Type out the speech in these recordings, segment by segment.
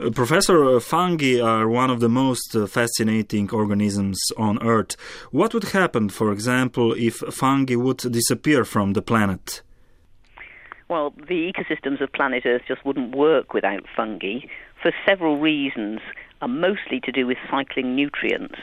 Uh, Professor, uh, fungi are one of the most uh, fascinating organisms on Earth. What would happen, for example, if fungi would disappear from the planet? Well, the ecosystems of planet Earth just wouldn't work without fungi for several reasons, uh, mostly to do with cycling nutrients.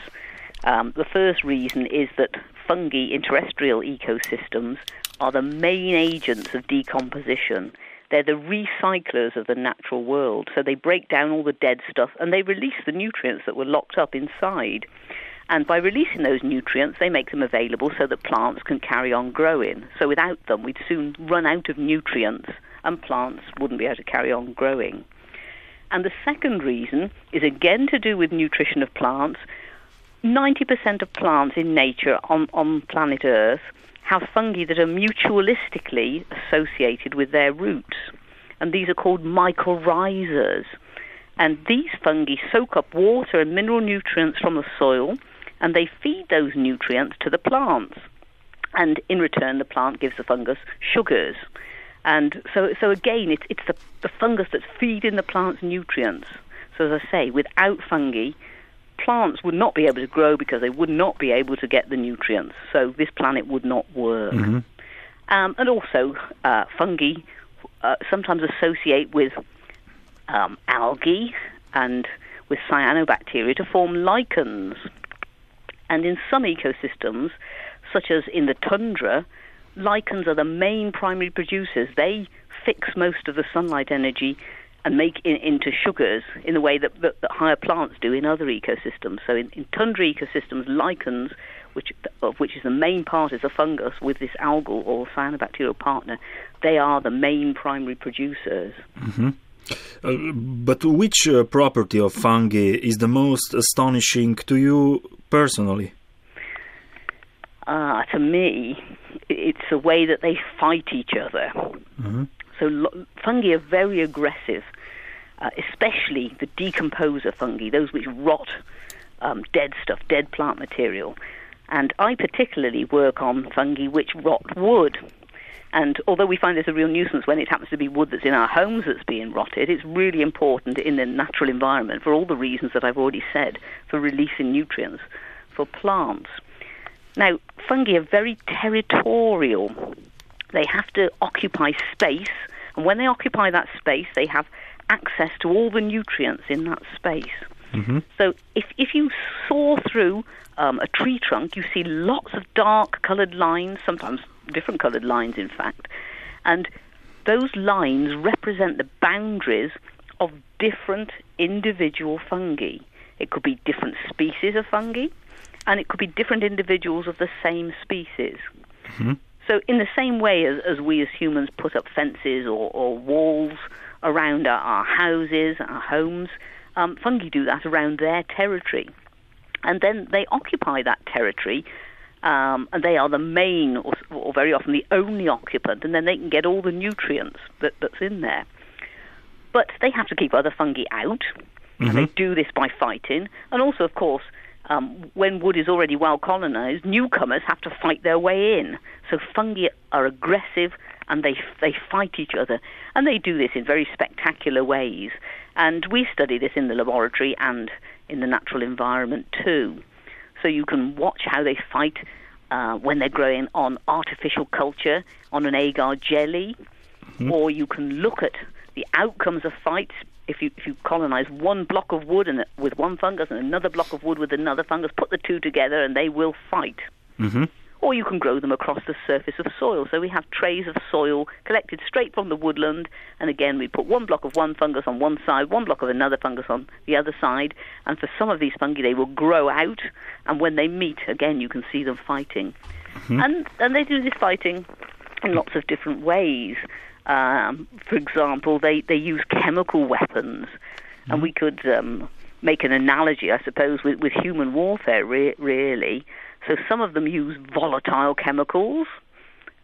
Um, the first reason is that fungi in terrestrial ecosystems are the main agents of decomposition. They're the recyclers of the natural world. So they break down all the dead stuff and they release the nutrients that were locked up inside. And by releasing those nutrients, they make them available so that plants can carry on growing. So without them, we'd soon run out of nutrients and plants wouldn't be able to carry on growing. And the second reason is again to do with nutrition of plants. 90% of plants in nature on, on planet Earth have fungi that are mutualistically associated with their roots. And these are called mycorrhizas. And these fungi soak up water and mineral nutrients from the soil and they feed those nutrients to the plants. And in return, the plant gives the fungus sugars. And so, so again, it's, it's the, the fungus that's feeding the plant's nutrients. So, as I say, without fungi, plants would not be able to grow because they would not be able to get the nutrients. So, this planet would not work. Mm-hmm. Um, and also, uh, fungi uh, sometimes associate with um, algae and with cyanobacteria to form lichens. And in some ecosystems, such as in the tundra, lichens are the main primary producers. They fix most of the sunlight energy and make it into sugars in the way that, that, that higher plants do in other ecosystems. So in, in tundra ecosystems, lichens, which, of which is the main part is a fungus with this algal or cyanobacterial partner, they are the main primary producers. Mm-hmm. Uh, but which uh, property of fungi is the most astonishing to you personally? Ah, to me, it's the way that they fight each other. Mm-hmm. So lo- fungi are very aggressive, uh, especially the decomposer fungi, those which rot um, dead stuff, dead plant material. And I particularly work on fungi which rot wood. And although we find this a real nuisance when it happens to be wood that's in our homes that's being rotted, it's really important in the natural environment for all the reasons that I've already said for releasing nutrients for plants. Now, fungi are very territorial. They have to occupy space, and when they occupy that space, they have access to all the nutrients in that space. Mm-hmm. So if, if you saw through um, a tree trunk, you see lots of dark coloured lines, sometimes different coloured lines, in fact, and those lines represent the boundaries of different individual fungi. It could be different species of fungi, and it could be different individuals of the same species. Mm-hmm. So, in the same way as, as we as humans put up fences or, or walls around our, our, houses, our homes, um, fungi do that around their territory. And then they occupy that territory, um, and they are the main, or, or, very often the only occupant, and then they can get all the nutrients that, that's in there. But they have to keep other fungi out, Mm-hmm. and they do this by fighting, and also, of course, um, when wood is already well colonized, newcomers have to fight their way in. So fungi are aggressive and they they fight each other, and they do this in very spectacular ways. And we study this in the laboratory and in the natural environment too. So you can watch how they fight uh, when they're growing on artificial culture on an agar jelly, Mm-hmm. or you can look at the outcomes of fights if you if you colonize one block of wood and with one fungus and another block of wood with another fungus, put the two together and they will fight. Mm-hmm. Or you can grow them across the surface of soil. So we have trays of soil collected straight from the woodland, and again we put one block of one fungus on one side, one block of another fungus on the other side, and for some of these fungi they will grow out, and when they meet, again you can see them fighting. Mm-hmm. And and they do this fighting in lots of different ways. Um, for example, they, they use chemical weapons, mm-hmm. and we could um, make an analogy, I suppose, with, with human warfare, re- really. So some of them use volatile chemicals,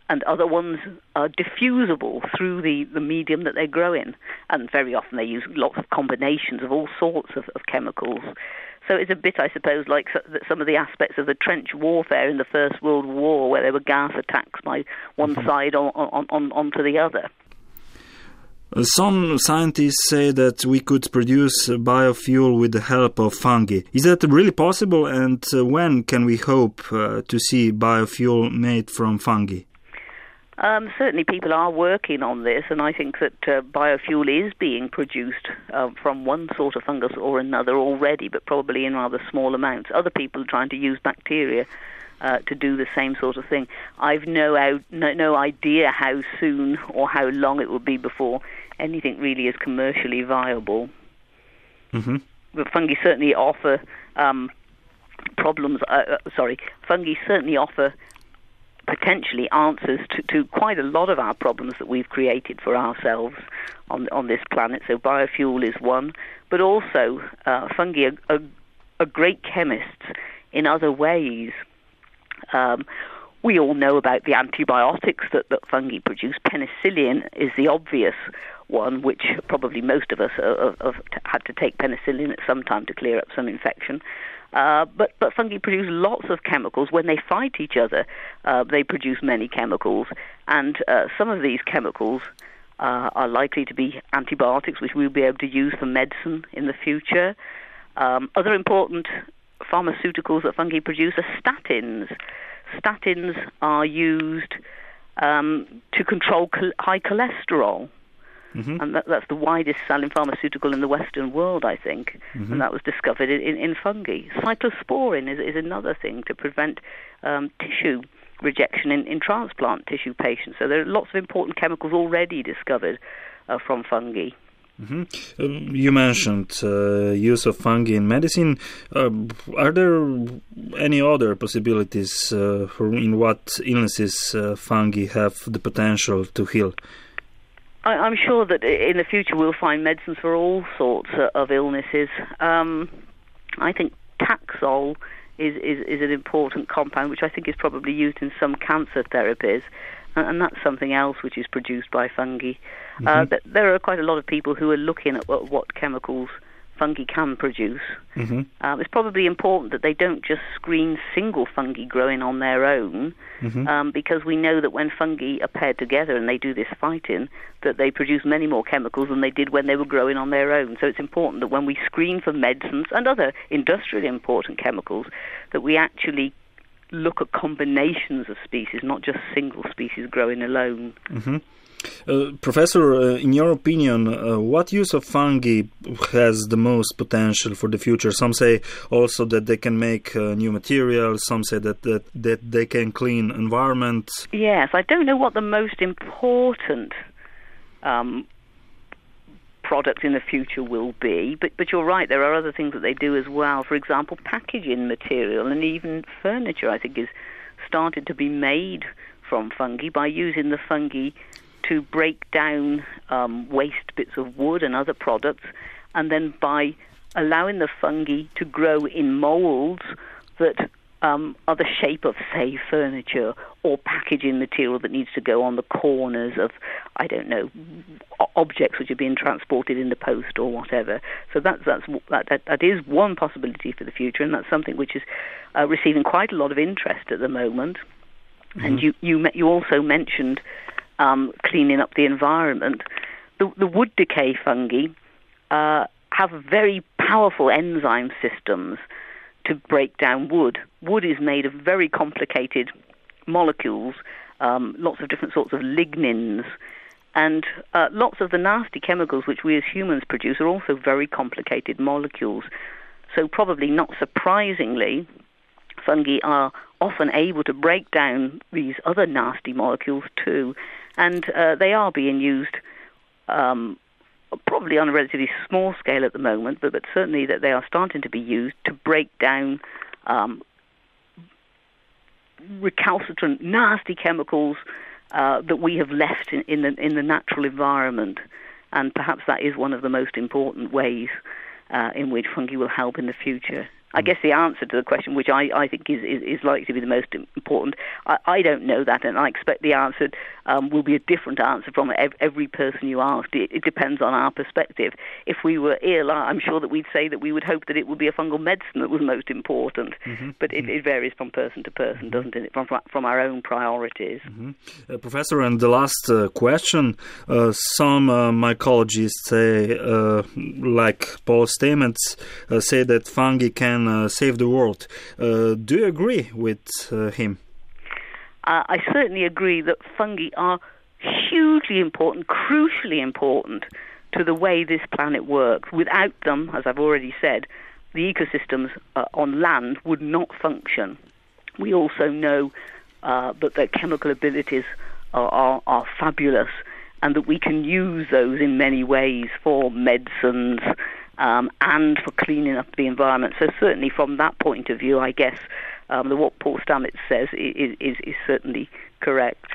and other ones are diffusible through the, the medium that they grow in. And very often they use lots of combinations of all sorts of, of chemicals. So it's a bit, I suppose, like some of the aspects of the trench warfare in the First World War, where there were gas attacks by one mm-hmm. side on, on, on, onto the other. Some scientists say that we could produce biofuel with the help of fungi. Is that really possible, and uh, when can we hope uh, to see biofuel made from fungi? Um, certainly, people are working on this, and I think that uh, biofuel is being produced uh, from one sort of fungus or another already, but probably in rather small amounts. Other people are trying to use bacteria uh, to do the same sort of thing. I've no, out, no, no idea how soon or how long it will be before anything really is commercially viable. Mm-hmm. But fungi certainly offer um, problems. Uh, uh, sorry, fungi certainly offer potentially answers to, to, quite a lot of our problems that we've created for ourselves on on this planet. So biofuel is one, but also uh, fungi are, are, are, great chemists in other ways. Um, we all know about the antibiotics that, that fungi produce. Penicillin is the obvious one, which probably most of us have, had to take penicillin at some time to clear up some infection. Uh, but, but fungi produce lots of chemicals. When they fight each other, uh, they produce many chemicals, and uh, some of these chemicals uh, are likely to be antibiotics, which we'll be able to use for medicine in the future. Um, other important pharmaceuticals that fungi produce are statins. Statins are used um, to control high cholesterol. Mm-hmm. And that, that's the widest selling pharmaceutical in the Western world, I think. Mm-hmm. And that was discovered in, in, in fungi. Cyclosporin is, is another thing to prevent um, tissue rejection in, in transplant tissue patients. So there are lots of important chemicals already discovered uh, from fungi. Mm-hmm. Um, you mentioned uh, use of fungi in medicine. Uh, are there any other possibilities uh, for in what illnesses uh, fungi have the potential to heal? I, am sure that in the future we'll find medicines for all sorts of illnesses. Um, I think Taxol is, is, is an important compound, which I think is probably used in some cancer therapies, and, and that's something else which is produced by fungi. Uh, mm-hmm. Uh, there are quite a lot of people who are looking at what, what chemicals fungi can produce. Mm-hmm. Um, it's probably important that they don't just screen single fungi growing on their own, mm-hmm. um, because we know that when fungi are paired together and they do this fighting, that they produce many more chemicals than they did when they were growing on their own. So it's important that when we screen for medicines and other industrially important chemicals, that we actually look at combinations of species, not just single species growing alone. Mm-hmm. Uh, professor, uh, in your opinion, uh, what use of fungi has the most potential for the future? Some say also that they can make uh, new materials. Some say that, that that they can clean environment. Yes, I don't know what the most important um, product in the future will be, but but you're right. There are other things that they do as well. For example, packaging material and even furniture. I think is started to be made from fungi by using the fungi to break down um, waste bits of wood and other products, and then by allowing the fungi to grow in molds that um, are the shape of, say, furniture or packaging material that needs to go on the corners of, I don't know, objects which are being transported in the post or whatever. So that's, that's that, that, that is one possibility for the future, and that's something which is uh, receiving quite a lot of interest at the moment. Mm-hmm. And you, you, you also mentioned um, cleaning up the environment. The, the wood decay fungi uh, have very powerful enzyme systems to break down wood. Wood is made of very complicated molecules, um, lots of different sorts of lignins, and uh, lots of the nasty chemicals which we as humans produce are also very complicated molecules. So, probably not surprisingly, fungi are often able to break down these other nasty molecules too and uh, they are being used um, probably on a relatively small scale at the moment, but, but certainly that they are starting to be used to break down um, recalcitrant, nasty chemicals uh, that we have left in, in, the in the natural environment, and perhaps that is one of the most important ways uh, in which fungi will help in the future. I guess the answer to the question, which I, I think is, is, is likely to be the most important, I, I don't know that, and I expect the answer um, will be a different answer from every person you asked. It, it, depends on our perspective. If we were ill, I'm sure that we'd say that we would hope that it would be a fungal medicine that was most important, mm-hmm. but it, mm-hmm. it, varies from person to person, mm-hmm. doesn't it, from, from our own priorities. Mm-hmm. Uh, Professor, and the last uh, question uh, some uh, mycologists say, uh, like Paul Stamets, uh, say that fungi can uh, save the world. Uh, do you agree with uh, him? I certainly agree that fungi are hugely important, crucially important to the way this planet works. Without them, as I've already said, the ecosystems uh, on land would not function. We also know uh, that their chemical abilities are, are, are, fabulous and that we can use those in many ways for medicines, um, and for cleaning up the environment. So certainly from that point of view, I guess um, the, what Paul Stamets says is, is, is certainly correct.